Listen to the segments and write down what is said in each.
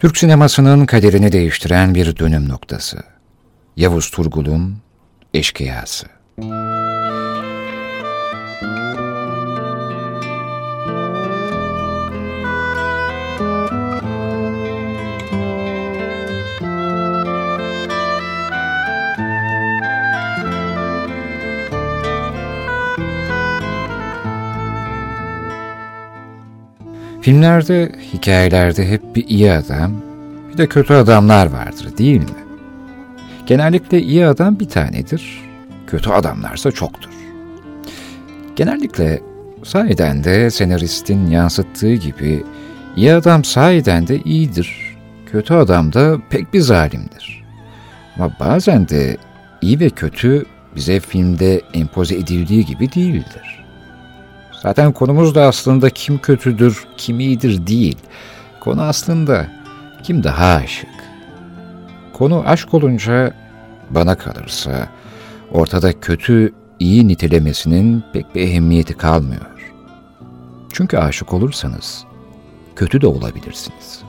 Türk sinemasının kaderini değiştiren bir dönüm noktası. Yavuz Turgul'un Eşkıyası. Filmlerde, hikayelerde hep bir iyi adam, bir de kötü adamlar vardır değil mi? Genellikle iyi adam bir tanedir, kötü adamlarsa çoktur. Genellikle sahiden de senaristin yansıttığı gibi iyi adam sahiden de iyidir, kötü adam da pek bir zalimdir. Ama bazen de iyi ve kötü bize filmde empoze edildiği gibi değildir. Zaten konumuz da aslında kim kötüdür, kim iyidir değil. Konu aslında kim daha aşık. Konu aşk olunca bana kalırsa ortada kötü iyi nitelemesinin pek bir ehemmiyeti kalmıyor. Çünkü aşık olursanız kötü de olabilirsiniz.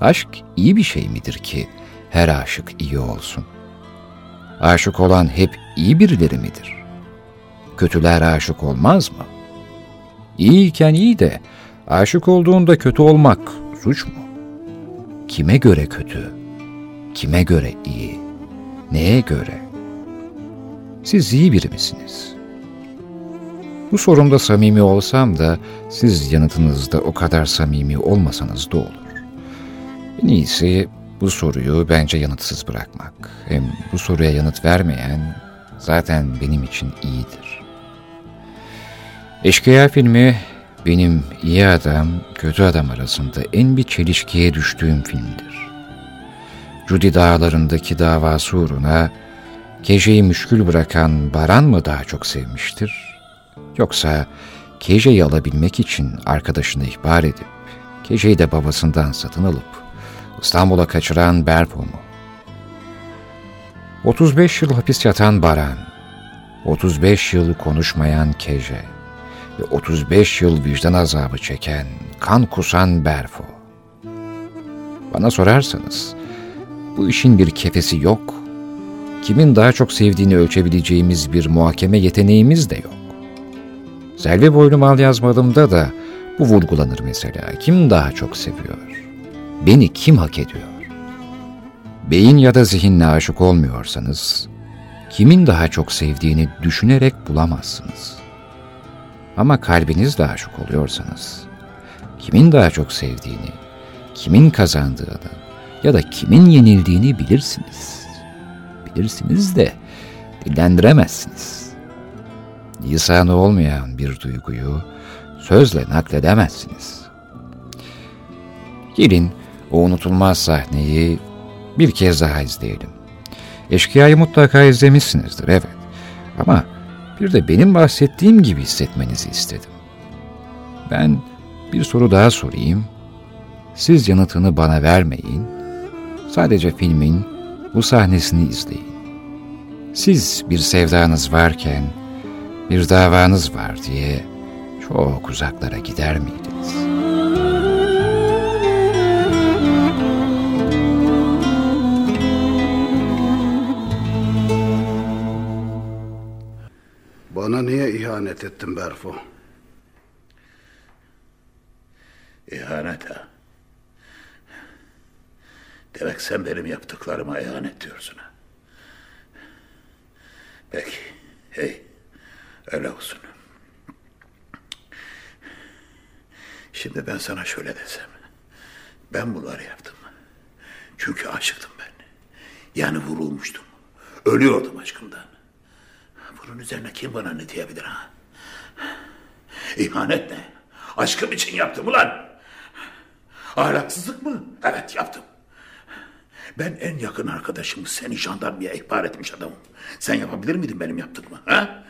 Aşk iyi bir şey midir ki her aşık iyi olsun? Aşık olan hep iyi birileri midir? Kötüler aşık olmaz mı? İyiyken iyi de aşık olduğunda kötü olmak suç mu? Kime göre kötü? Kime göre iyi? Neye göre? Siz iyi biri misiniz? Bu sorumda samimi olsam da siz yanıtınızda o kadar samimi olmasanız da olur. En iyisi bu soruyu bence yanıtsız bırakmak. Hem bu soruya yanıt vermeyen zaten benim için iyidir. Eşkıya filmi benim iyi adam, kötü adam arasında en bir çelişkiye düştüğüm filmdir. Judy dağlarındaki davası uğruna Keje'yi müşkül bırakan Baran mı daha çok sevmiştir? Yoksa Keje'yi alabilmek için arkadaşını ihbar edip Keje'yi de babasından satın alıp İstanbul'a kaçıran Berpo mu? 35 yıl hapis yatan Baran, 35 yıl konuşmayan Keje, ve 35 yıl vicdan azabı çeken, kan kusan Berfo. Bana sorarsanız, bu işin bir kefesi yok. Kimin daha çok sevdiğini ölçebileceğimiz bir muhakeme yeteneğimiz de yok. Selvi boylu mal yazmadığımda da bu vurgulanır mesela. Kim daha çok seviyor? Beni kim hak ediyor? Beyin ya da zihinle aşık olmuyorsanız, kimin daha çok sevdiğini düşünerek bulamazsınız.'' Ama kalbiniz daha çok oluyorsanız, kimin daha çok sevdiğini, kimin kazandığını ya da kimin yenildiğini bilirsiniz. Bilirsiniz de dillendiremezsiniz. Lisanı olmayan bir duyguyu sözle nakledemezsiniz. Gelin o unutulmaz sahneyi bir kez daha izleyelim. Eşkıya'yı mutlaka izlemişsinizdir, evet. Ama bir de benim bahsettiğim gibi hissetmenizi istedim. Ben bir soru daha sorayım. Siz yanıtını bana vermeyin. Sadece filmin bu sahnesini izleyin. Siz bir sevdanız varken bir davanız var diye çok uzaklara gider miydiniz?'' İhanet ettin Berfo? İhanet ha? Demek sen benim yaptıklarıma ihanet diyorsun ha? Peki, hey, öyle olsun. Şimdi ben sana şöyle desem. Ben bunları yaptım. Çünkü aşıktım ben. Yani vurulmuştum. Ölüyordum aşkımdan. Bunun üzerine kim bana ne diyebilir ha? İhanet ne? Aşkım için yaptım ulan. Ahlaksızlık mı? Evet yaptım. Ben en yakın arkadaşımı seni jandarmaya ihbar etmiş adamım. Sen yapabilir miydin benim yaptığımı? Ha?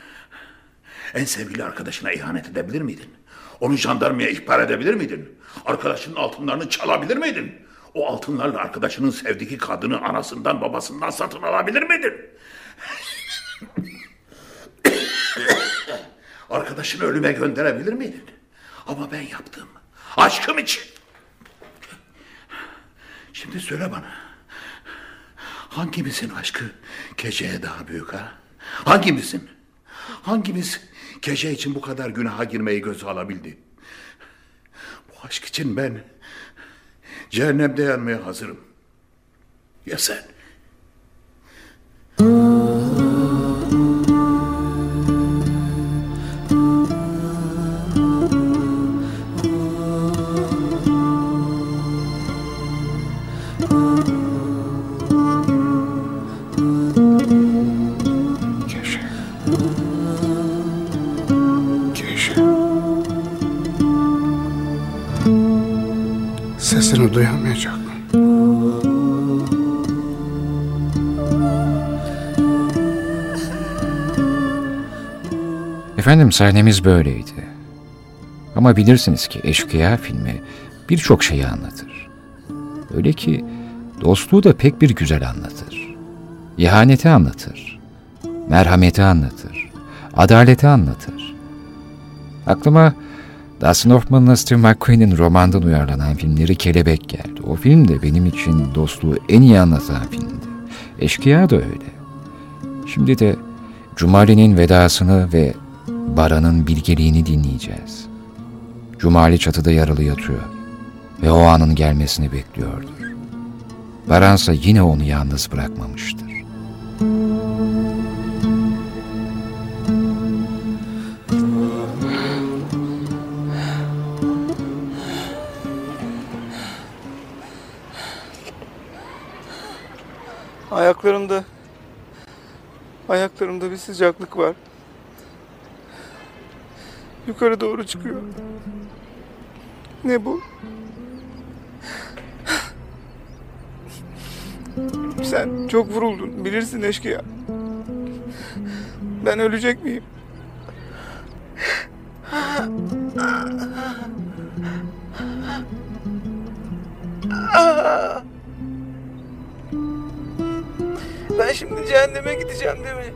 En sevgili arkadaşına ihanet edebilir miydin? Onu jandarmaya ihbar edebilir miydin? Arkadaşının altınlarını çalabilir miydin? O altınlarla arkadaşının sevdiği kadını anasından babasından satın alabilir miydin? Arkadaşını ölüme gönderebilir miydin? Ama ben yaptım. Aşkım için. Şimdi söyle bana. Hangimizin aşkı geceye daha büyük ha? Hangimizin? Hangimiz gece için bu kadar günaha girmeyi göze alabildi? Bu aşk için ben cehennemde yanmaya hazırım. Ya sen? Sesini duyamayacak? Efendim sahnemiz böyleydi. Ama bilirsiniz ki Eşkıya filmi birçok şeyi anlatır. Öyle ki dostluğu da pek bir güzel anlatır. İhaneti anlatır. Merhameti anlatır. Adaleti anlatır. Aklıma Dustin Hoffman'la Steve McQueen'in romandan uyarlanan filmleri Kelebek geldi. O film de benim için dostluğu en iyi anlatan filmdi. Eşkıya da öyle. Şimdi de Cumali'nin vedasını ve Baran'ın bilgeliğini dinleyeceğiz. Cumali çatıda yaralı yatıyor ve o anın gelmesini bekliyordur. Baransa yine onu yalnız bırakmamıştır. Ayaklarımda ayaklarımda bir sıcaklık var. Yukarı doğru çıkıyor. Ne bu? Sen çok vuruldun. Bilirsin eşkıya. Ben ölecek miyim? Ben şimdi cehenneme gideceğim değil mi?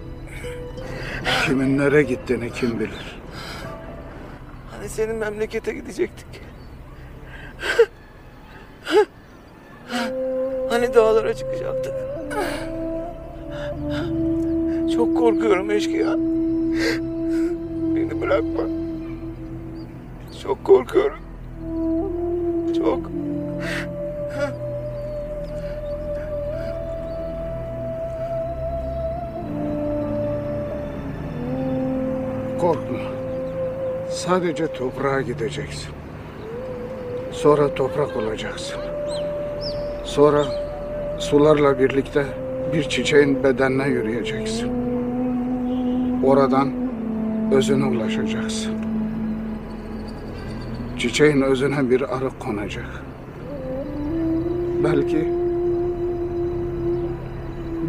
Kimin nereye gittiğini kim bilir. Hani senin memlekete gidecektik. Hani dağlara çıkacaktık. Çok korkuyorum eşkıya. Beni bırakma. Çok korkuyorum. Çok. Korkma. Sadece toprağa gideceksin. Sonra toprak olacaksın. Sonra sularla birlikte bir çiçeğin bedenine yürüyeceksin. Oradan özüne ulaşacaksın. Çiçeğin özüne bir arı konacak. Belki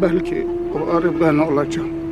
belki o arı ben olacağım.